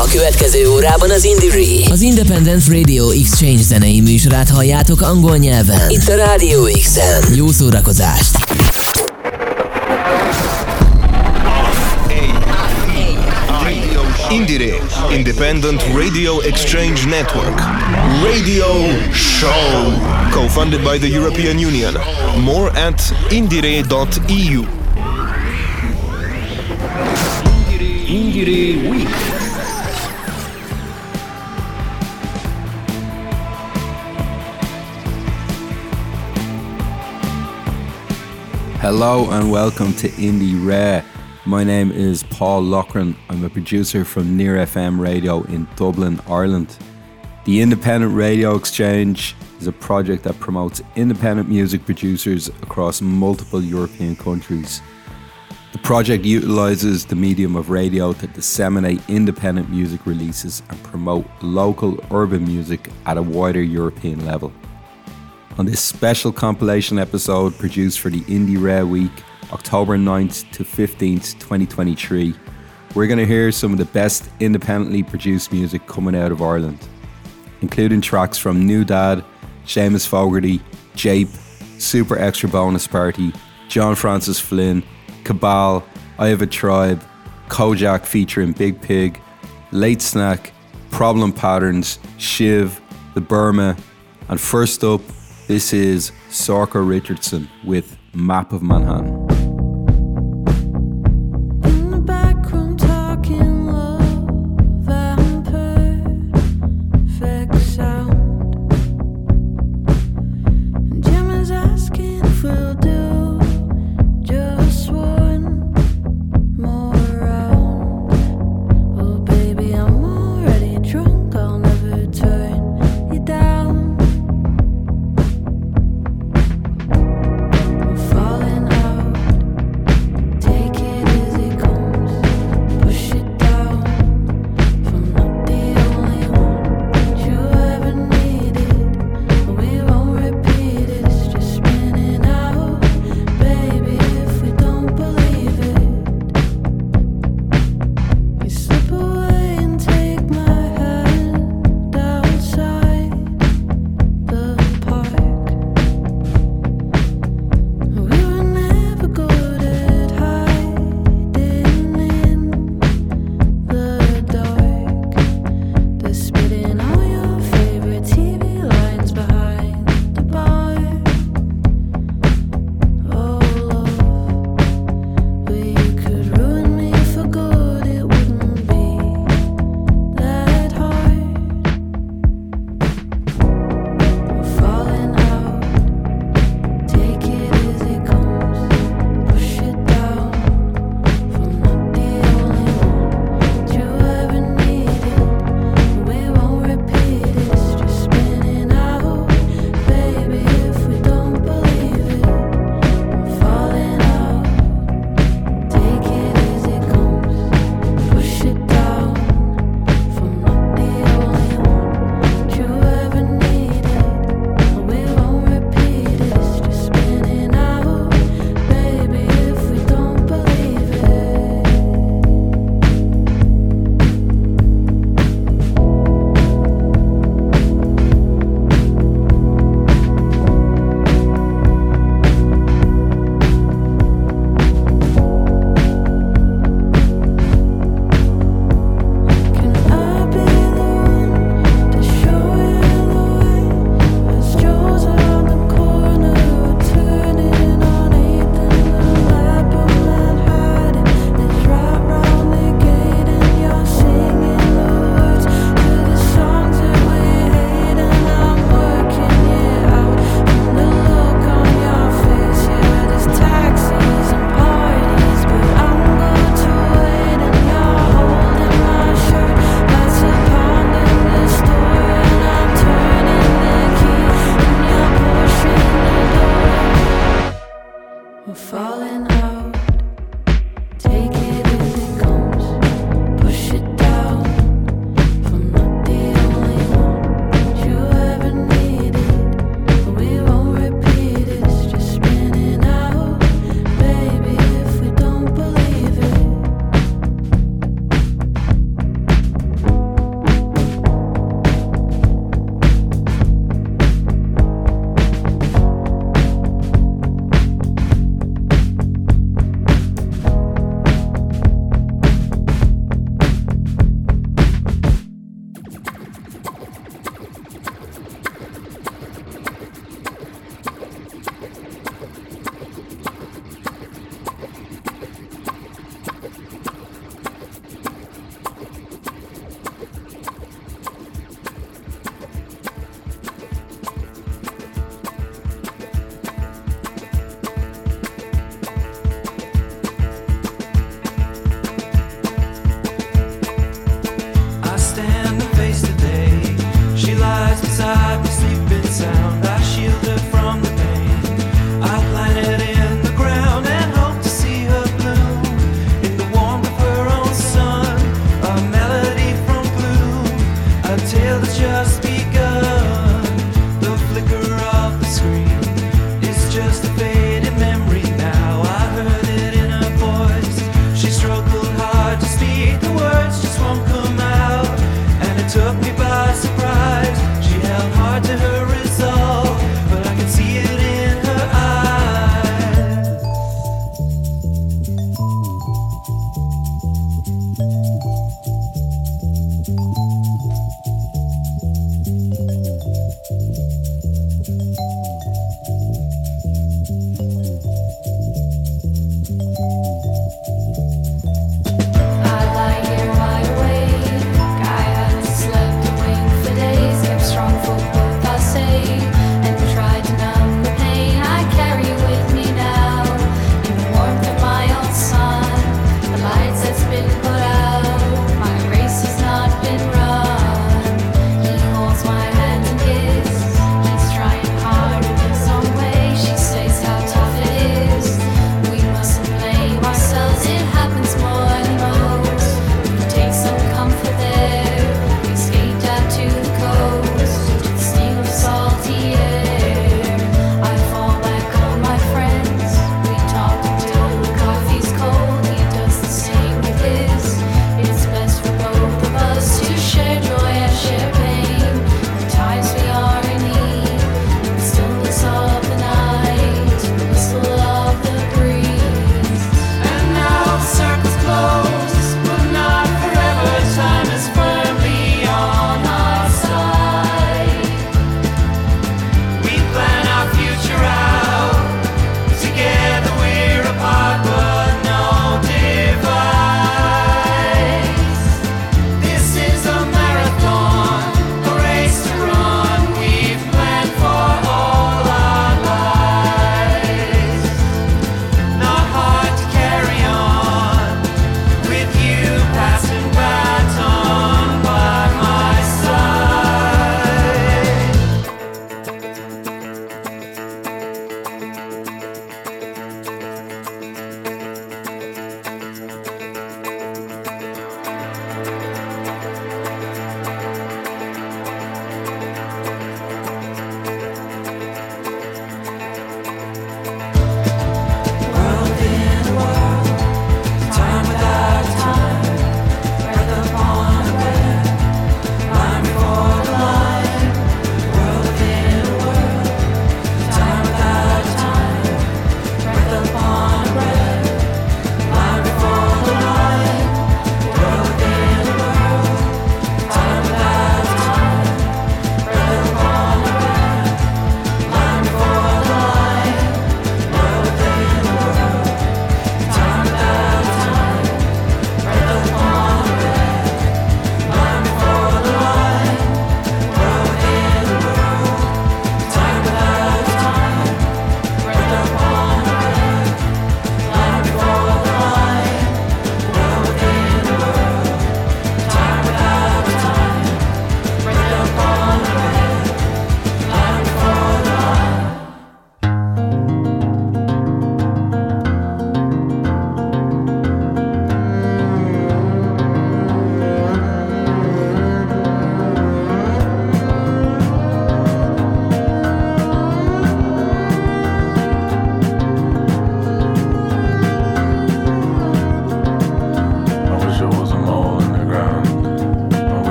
A következő órában az Indie Az Independent Radio Exchange zenei műsorát halljátok angol nyelven. Itt a Radio X-en. Jó szórakozást! Indire, Independent Radio Exchange Network. Radio Show. Co-funded by the European Union. More at indire.eu. Indire Week. Hello and welcome to Indie Rare. My name is Paul Lochran. I'm a producer from Near FM Radio in Dublin, Ireland. The Independent Radio Exchange is a project that promotes independent music producers across multiple European countries. The project utilizes the medium of radio to disseminate independent music releases and promote local urban music at a wider European level. On this special compilation episode produced for the Indiere Week, October 9th to 15th, 2023. We're going to hear some of the best independently produced music coming out of Ireland, including tracks from New Dad, Seamus Fogarty, Jape, Super Extra Bonus Party, John Francis Flynn, Cabal, I Have a Tribe, Kojaque featuring Big Pig, Late Snack, Problem Patterns, Shiv, The Burma, and first up, this is Sorcha Richardson with Map of Manhattan.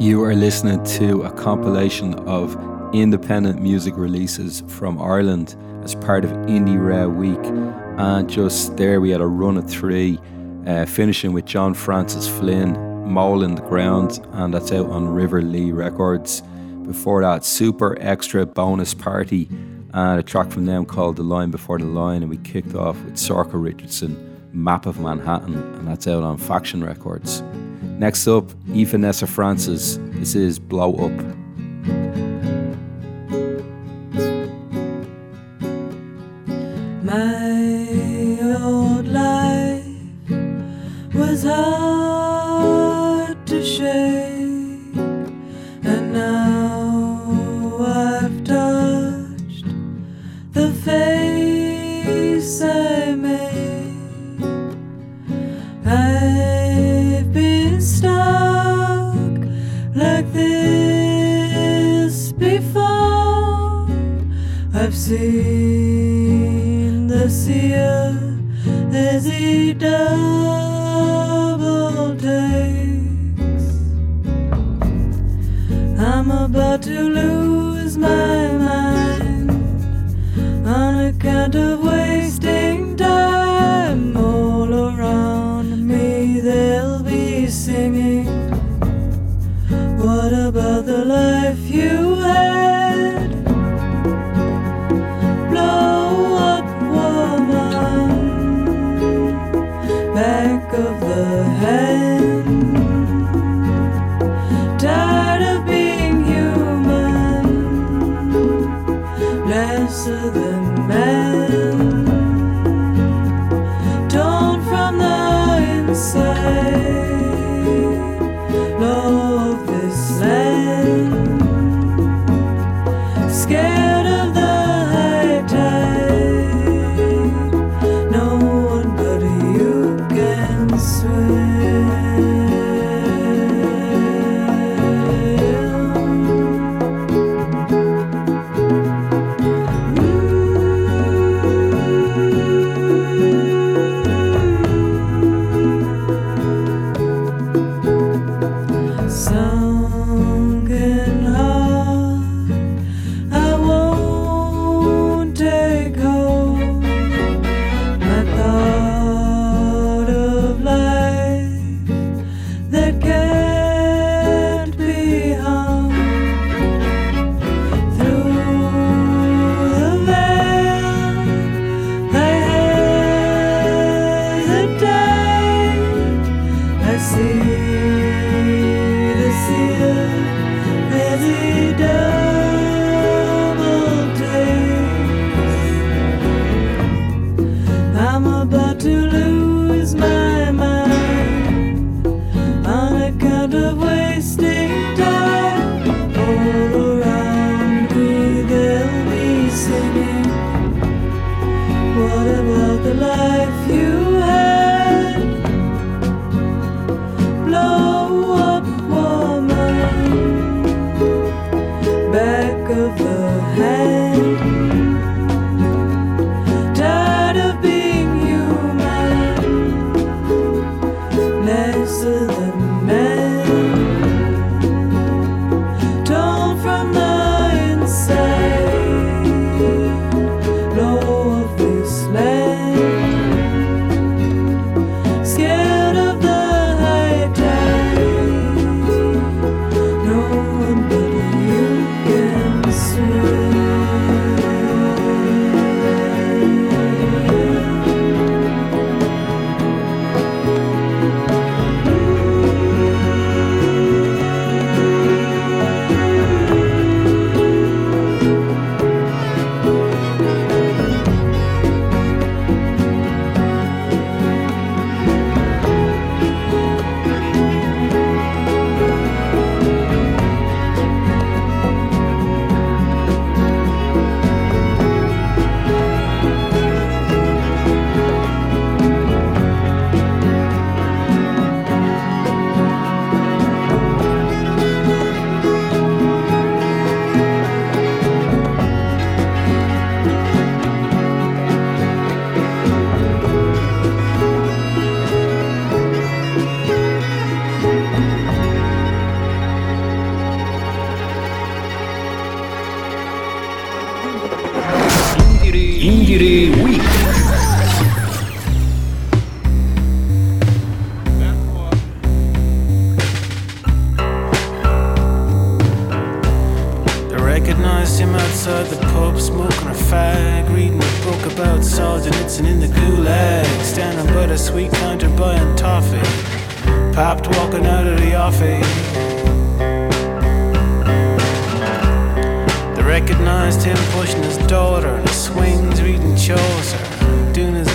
You are listening to a compilation of independent music releases from Ireland as part of Indiere Week. And just there, we had a run of three, uh, finishing with John Francis Flynn, Mole in the Ground, and that's out on River Lea Records. Before that, Super Extra Bonus Party, and a track from them called The Line Before the Line. And we kicked off with Sorcha Richardson, Map of Manhattan, and that's out on Faction Records. Next up, Aoife Nessa Francis. This is Blow Up.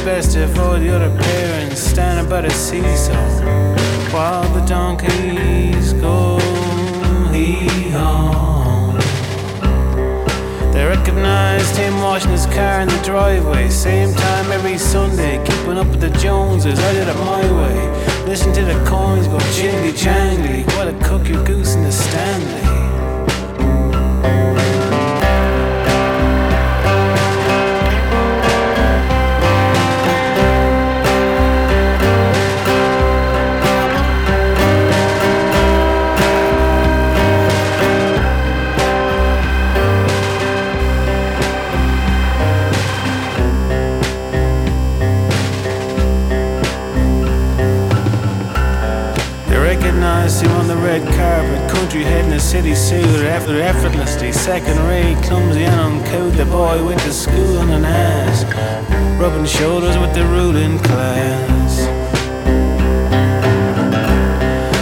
Best to avoid other parents, standing by the seesaw, while the donkeys go hee. They recognized him washing his car in the driveway. Same time every Sunday, keeping up with the Joneses. I did it my way. Listen to the coins go jingly jangly while I cook your goose in the Stanley. The red carpet, country head in a city suit, after effortlessly, second rate, clumsy and uncouth. The boy went to school on an ass, rubbing shoulders with the ruling class.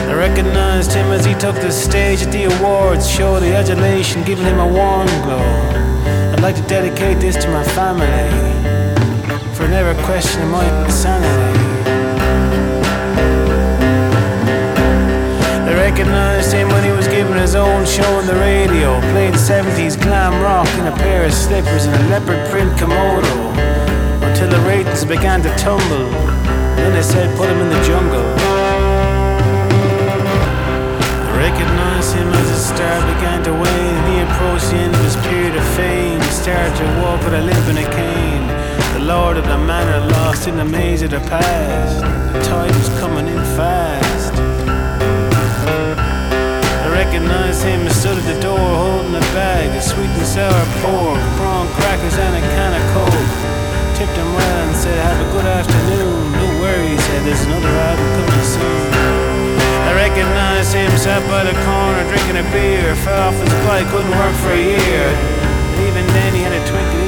I recognized him as he took the stage at the awards show, the adulation giving him a warm glow. I'd like to dedicate this to my family for never questioning my sanity. Recognized him when he was giving his own show on the radio, playing 70s glam rock in a pair of slippers and a leopard print Komodo, until the ratings began to tumble. Then they said, put him in the jungle. Recognized him as his star began to wane, he approached the end of his period of fame. He started to walk with a limp and a cane. The lord of the manor lost in the maze of the past. The tide was coming in fast. I recognized him and stood at the door holding a bag of sweet and sour pork, prawn crackers, and a can of coke. Tipped him well and said, Have a good afternoon. No worries, said, There's another album coming soon. I recognized him sat by the corner drinking a beer, fell off his bike, couldn't work for a year. And even then, he had a twinkle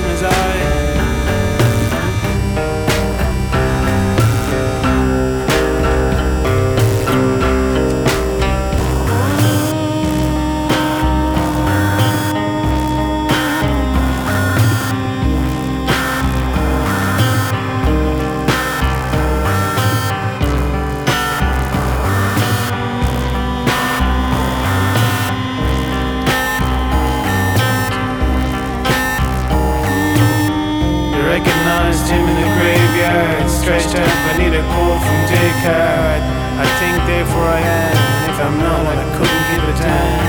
stretched out beneath a quote from Descartes. I think therefore I am, and if I'm not, I couldn't give a damn.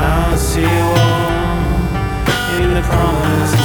I'll see you all in the promised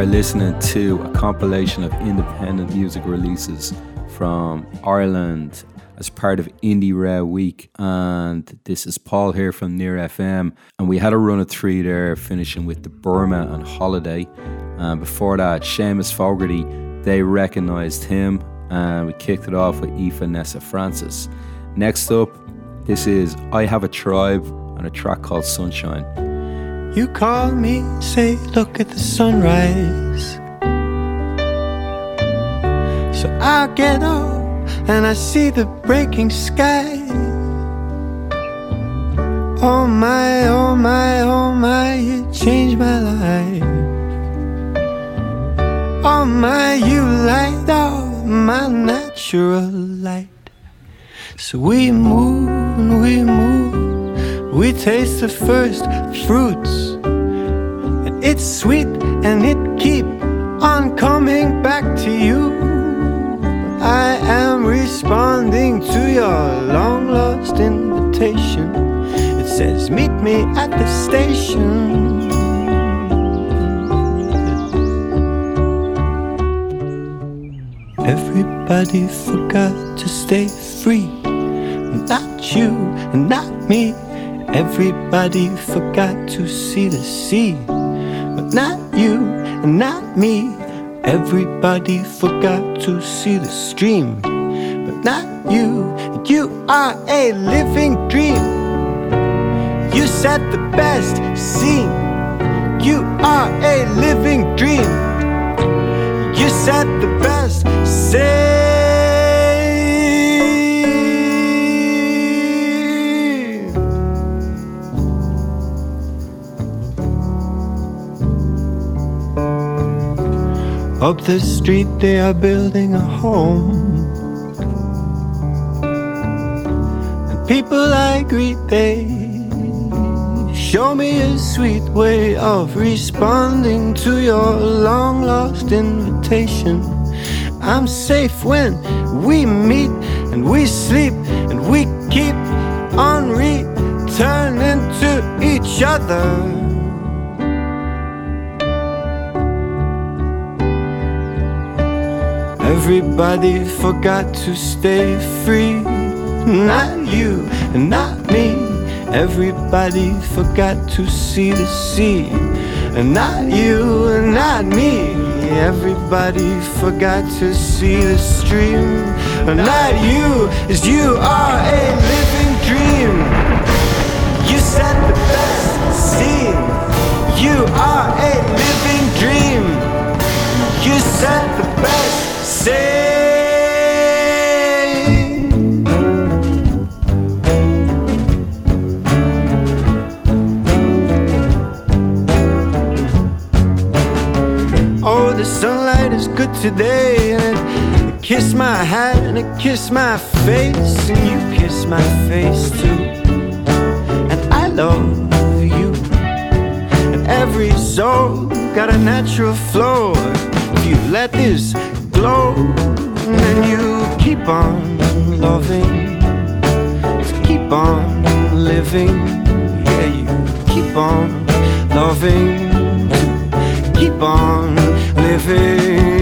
are listening to a compilation of independent music releases from Ireland as part of Indiere Week. And this is Paul here from Near FM. And we had a run of three there, finishing with the Burma and Holiday. And before that, Seamus Fogarty, they recognized him. And we kicked it off with Aoife Nessa Francis. Next up, this is I Have a Tribe and a track called Sunshine. You call me, say, look at the sunrise. So I get up and I see the breaking sky. Oh my, oh my, oh my, you changed my life. Oh my, you light up my natural light. So we move we move. We taste the first fruits, and it's sweet and it keep on coming back to you. I am responding to your long lost invitation. It says, Meet me at the station. Everybody forgot to stay free. Not you and not me. Everybody forgot to see the sea. Not you and not me. Everybody forgot to see the stream. But not you. You are a living dream. You set the best scene. You are a living dream. You set the best scene. Up the street, they are building a home. And people I greet, they show me a sweet way of responding to your long lost invitation. I'm safe when we meet and we sleep and we keep on returning to each other. Everybody forgot to stay free. not you and not me. Everybody forgot to see the sea, and not you and not me. Everybody forgot to see the stream, and not you, as you are a living dream. You set the best scene. You are a living dream. You set the best scene. Oh, the sunlight is good today, and it kiss my hat and it kiss my face, and you kiss my face too. And I love you, and every soul got a natural flow. If you let this glow, then you keep on loving, keep on living. Yeah, you keep on loving keep on living.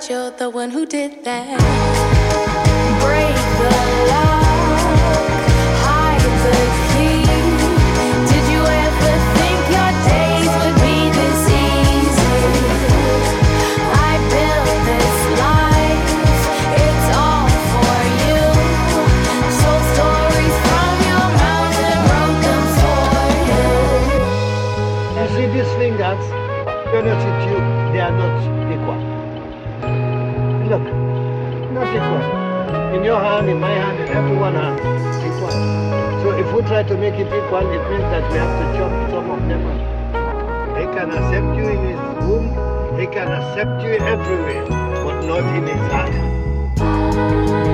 But you're the one who did that. Break the lock, hide the key. Did you ever think your days would be this easy? I built this life, it's all for you. Told stories from your mouth and wrote them for you. You see these fingers, to be honest Look, not equal. In your hand, in my hand, in everyone's hand, equal. So if we try to make it equal, it means that we have to chop some of them up. He can accept you in his room, he can accept you everywhere, but not in his heart.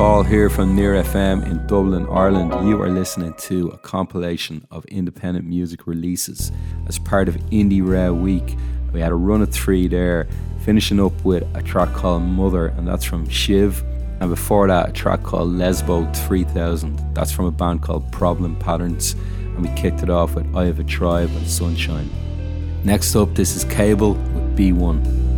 Paul here from Near FM in Dublin, Ireland. You are listening to a compilation of independent music releases as part of Indiere Week. We had a run of three there, finishing up with a track called Mother, and that's from Shiv. And before that, a track called Lesbo 3000. That's from a band called Problem Patterns. And we kicked it off with I Have a Tribe and Sunshine. Next up, this is Cable with B1.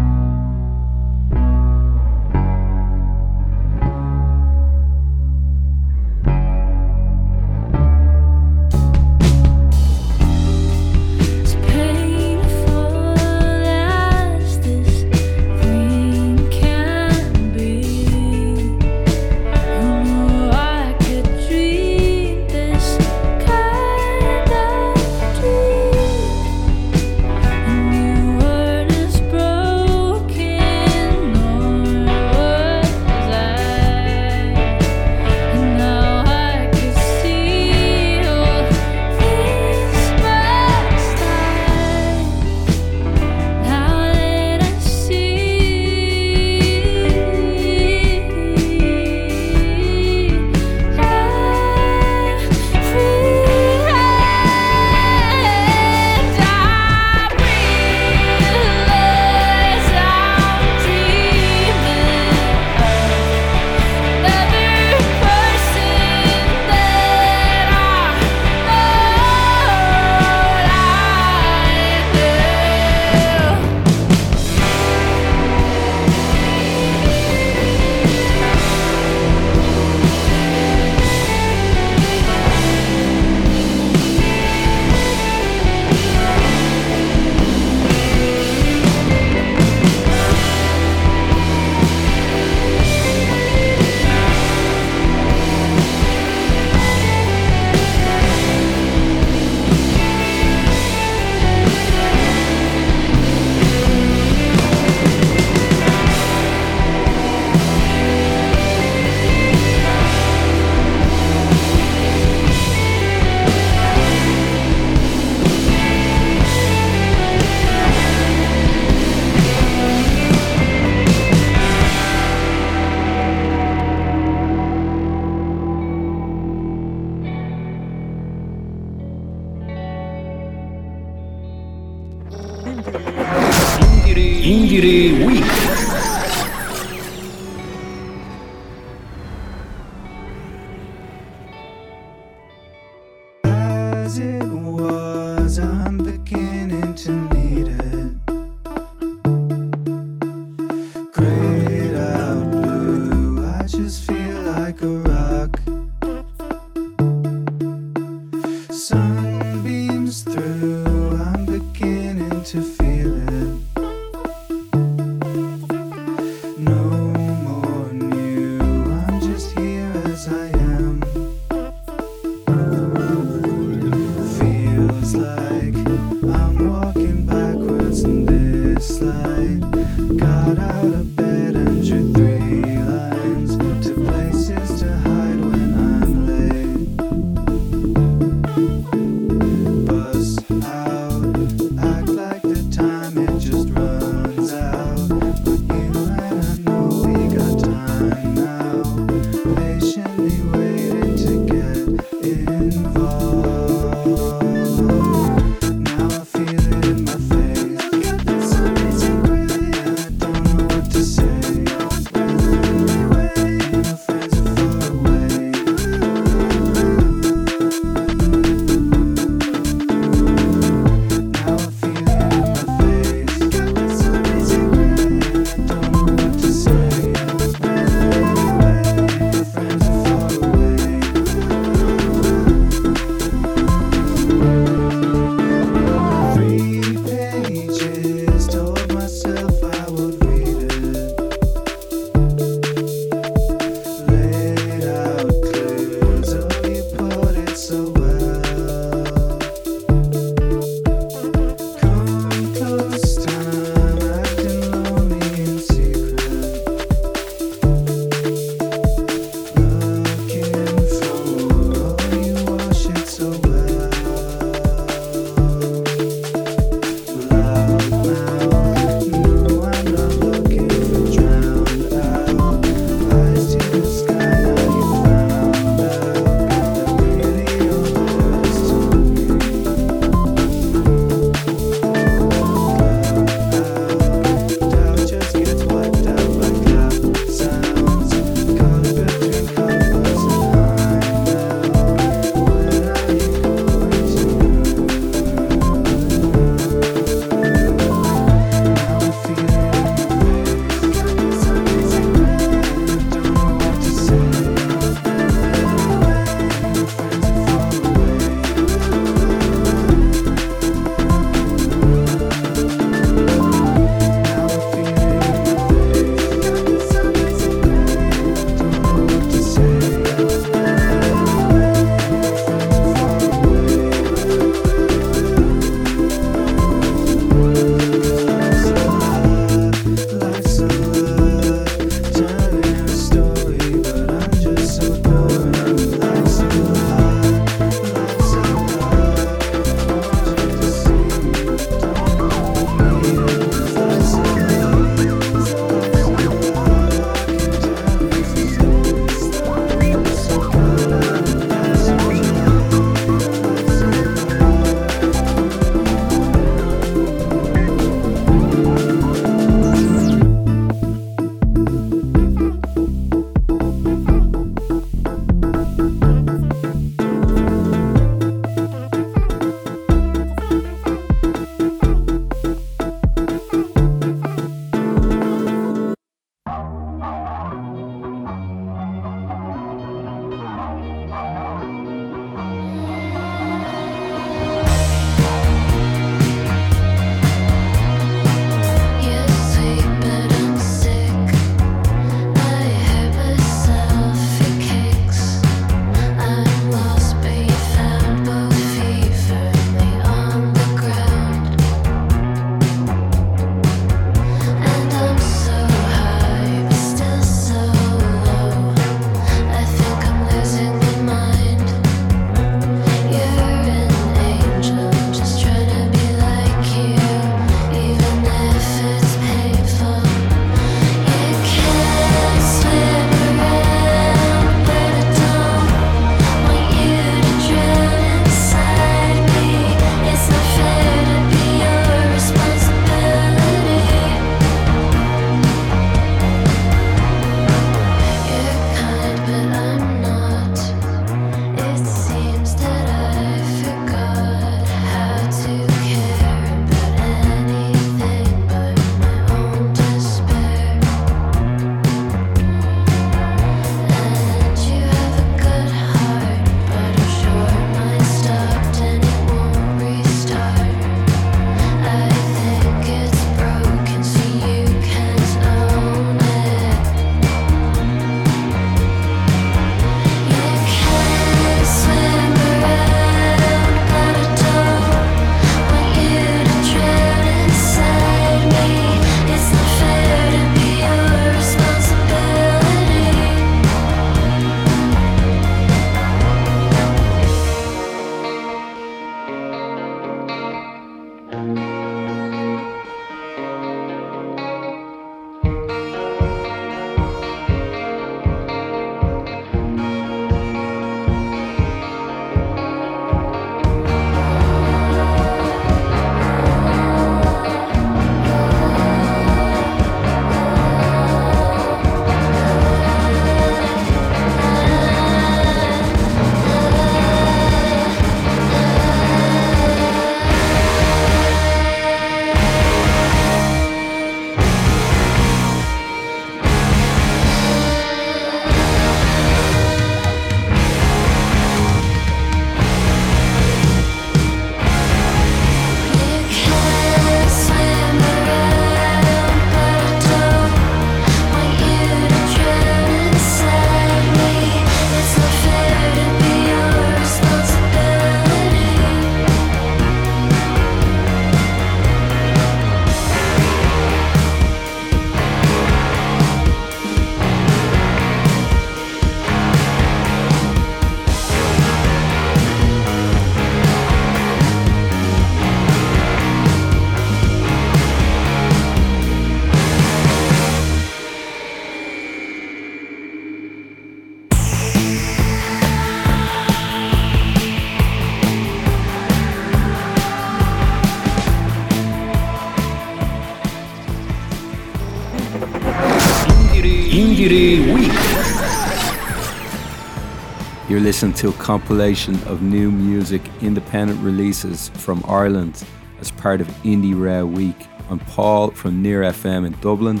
You're to a compilation of new music independent releases from Ireland as part of Indiere Week. I'm Paul from Near FM in Dublin,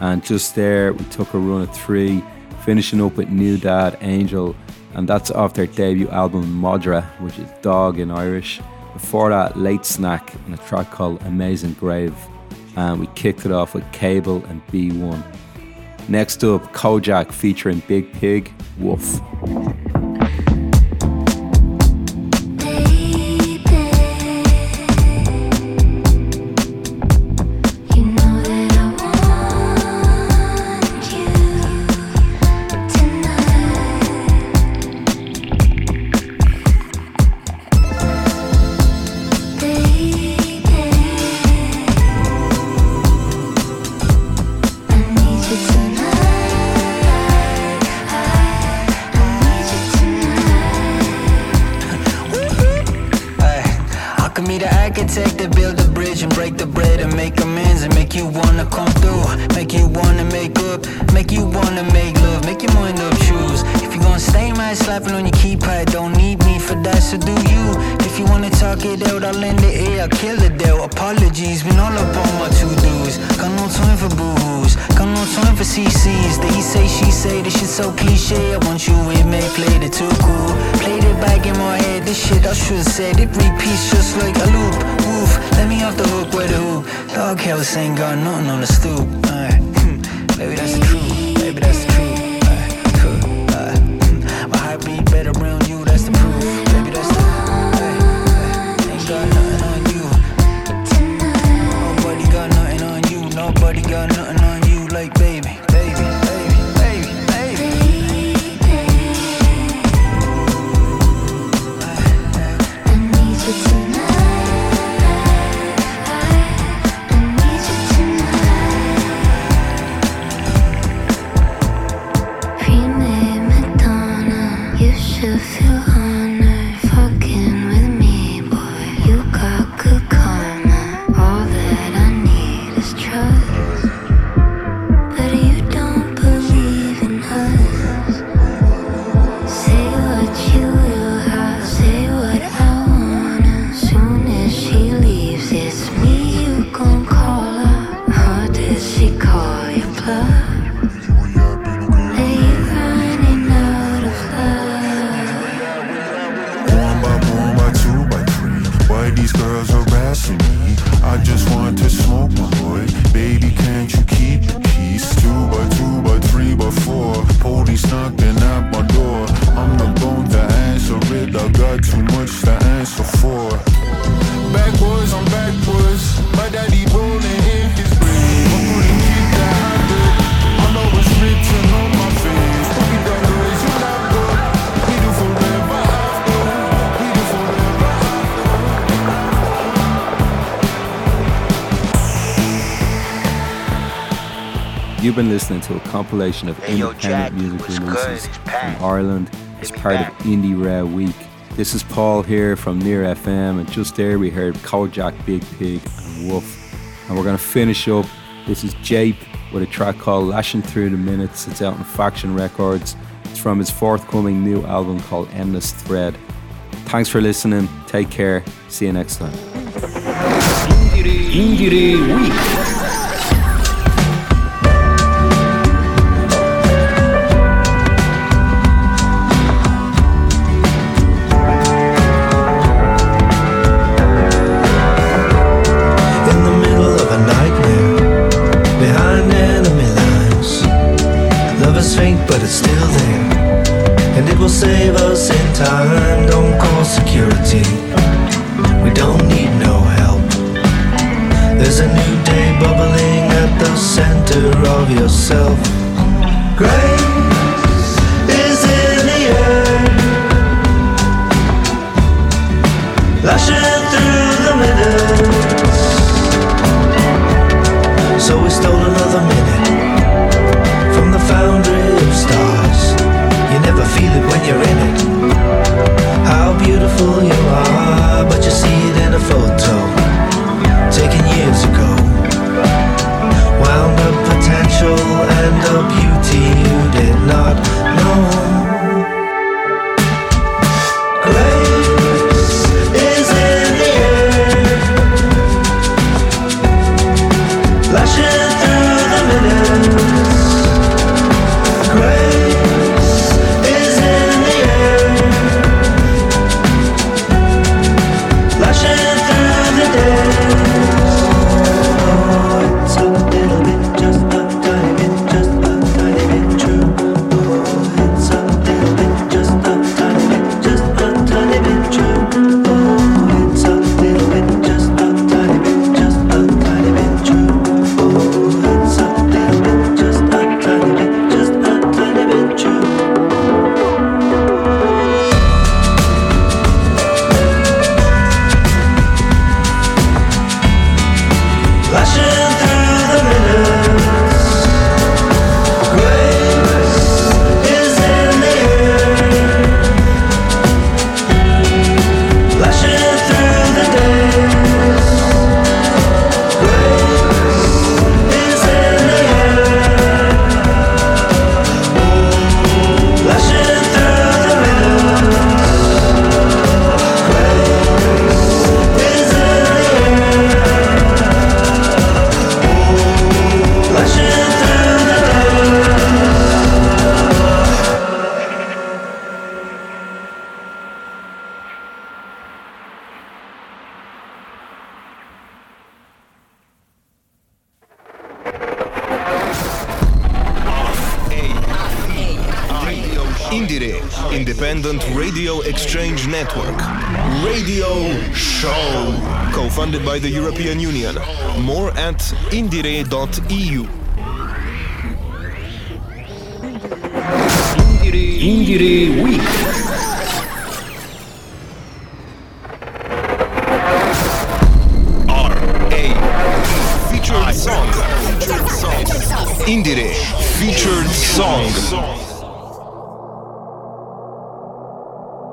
and just there we took a run of three, finishing up with New Dad Angel, and that's off their debut album Madra, which is dog in Irish. Before that, Late Snack and a track called Amazing Grave, and we kicked it off with Cable and B1. Next up, Kojaque featuring Biig Piig, Woof. Want you with me, played it too cool. Played it back in my head, this shit I should've said. It repeats just like a loop. Woof, let me off the hook with the hoop. Doghouse ain't got nothing on the stoop. Aye, You've been listening to a compilation of Hey, yo, independent Jack, music releases from Ireland as part back. of Indiere Week. This is Paul here from Near FM, and just there we heard Kojaque, Biig Piig, and Wolf. And we're going to finish up. This is Jape with a track called Lashing Through the Minutes. It's out on Faction Records. It's from his forthcoming new album called Endless Thread. Thanks for listening. Take care. See you next time. Indie Week. Indiere, Indiere Week. R.A. Featured song. Indiere Featured song.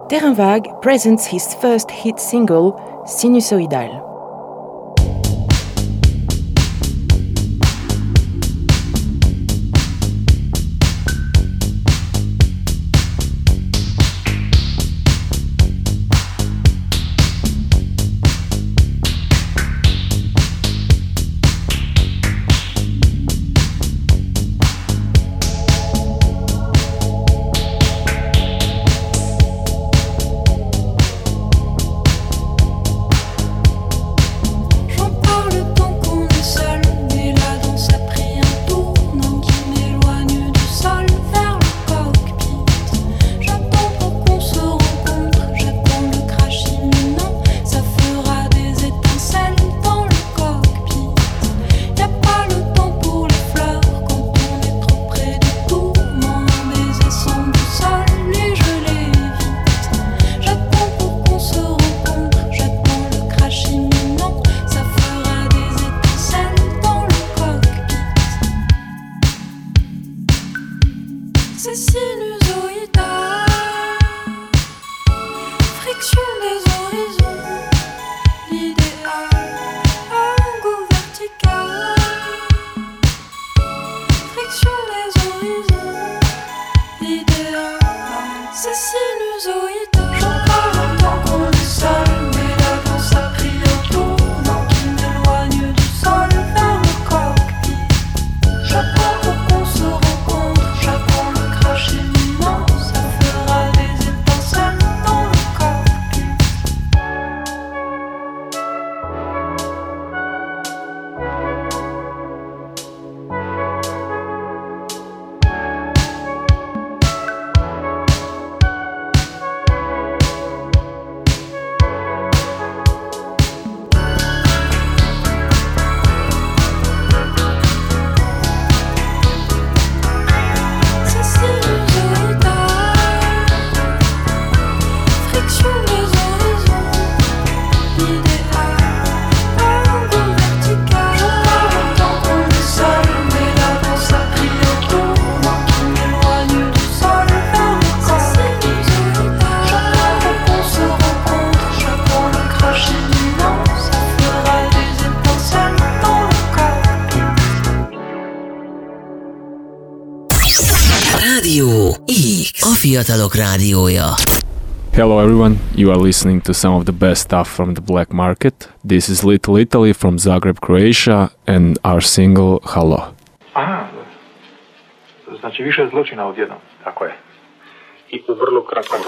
Terrain Vague presents his first hit single, Sinusoidal. Fiatalok Rádiója. Hello everyone, you are listening to some of the best stuff from the black market. This is Little Italy from Zagreb, Croatia and our single Hello. Aha, to više zločina odjednom. Tako je. I u vrlo kratkom.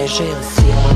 veže see.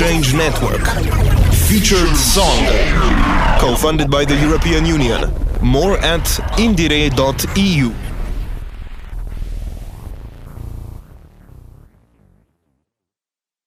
Exchange Network. Featured song. Co-funded by the European Union. More at indiere.eu.